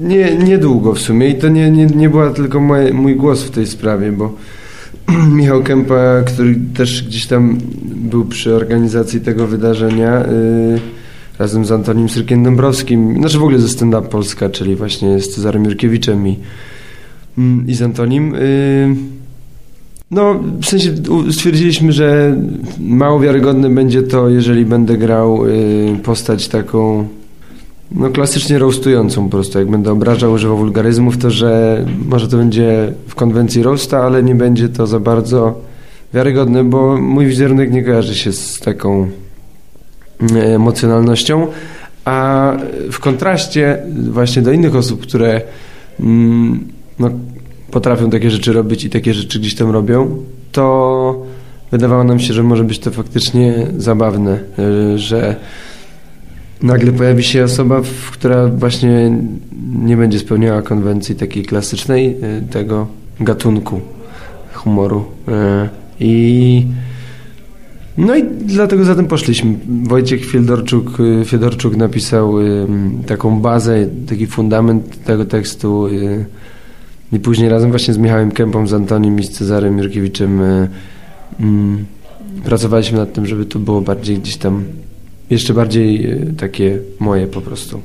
nie, niedługo w sumie i to nie, nie, nie była tylko moje, mój głos w tej sprawie, bo Michał Kępa, który też gdzieś tam był przy organizacji tego wydarzenia y, razem z Antonim Syrkiem-Dąbrowskim, znaczy w ogóle ze Stand Up Polska, czyli właśnie z Cezarem Jurkiewiczem i, mm, i z Antonim. Y, no, w sensie stwierdziliśmy, że mało wiarygodne będzie to, jeżeli będę grał y, postać taką no klasycznie roastującą po prostu. Jak będę obrażał, używał wulgaryzmów, to że może to będzie w konwencji roasta, ale nie będzie to za bardzo wiarygodne, bo mój wizerunek nie kojarzy się z taką e, emocjonalnością, a w kontraście właśnie do innych osób, które mm, no, potrafią takie rzeczy robić i takie rzeczy gdzieś tam robią, to wydawało nam się, że może być to faktycznie zabawne, e, że nagle pojawi się osoba, która właśnie nie będzie spełniała konwencji takiej klasycznej y, tego gatunku humoru. Y, I no i dlatego za tym poszliśmy. Wojciech Fiedorczuk, y, Fiedorczuk napisał taką bazę, taki fundament tego tekstu i później razem właśnie z Michałem Kępą, z Antonim i z Cezarem Jurkiewiczem mm, pracowaliśmy nad tym, żeby to było bardziej gdzieś tam jeszcze bardziej y, takie moje po prostu.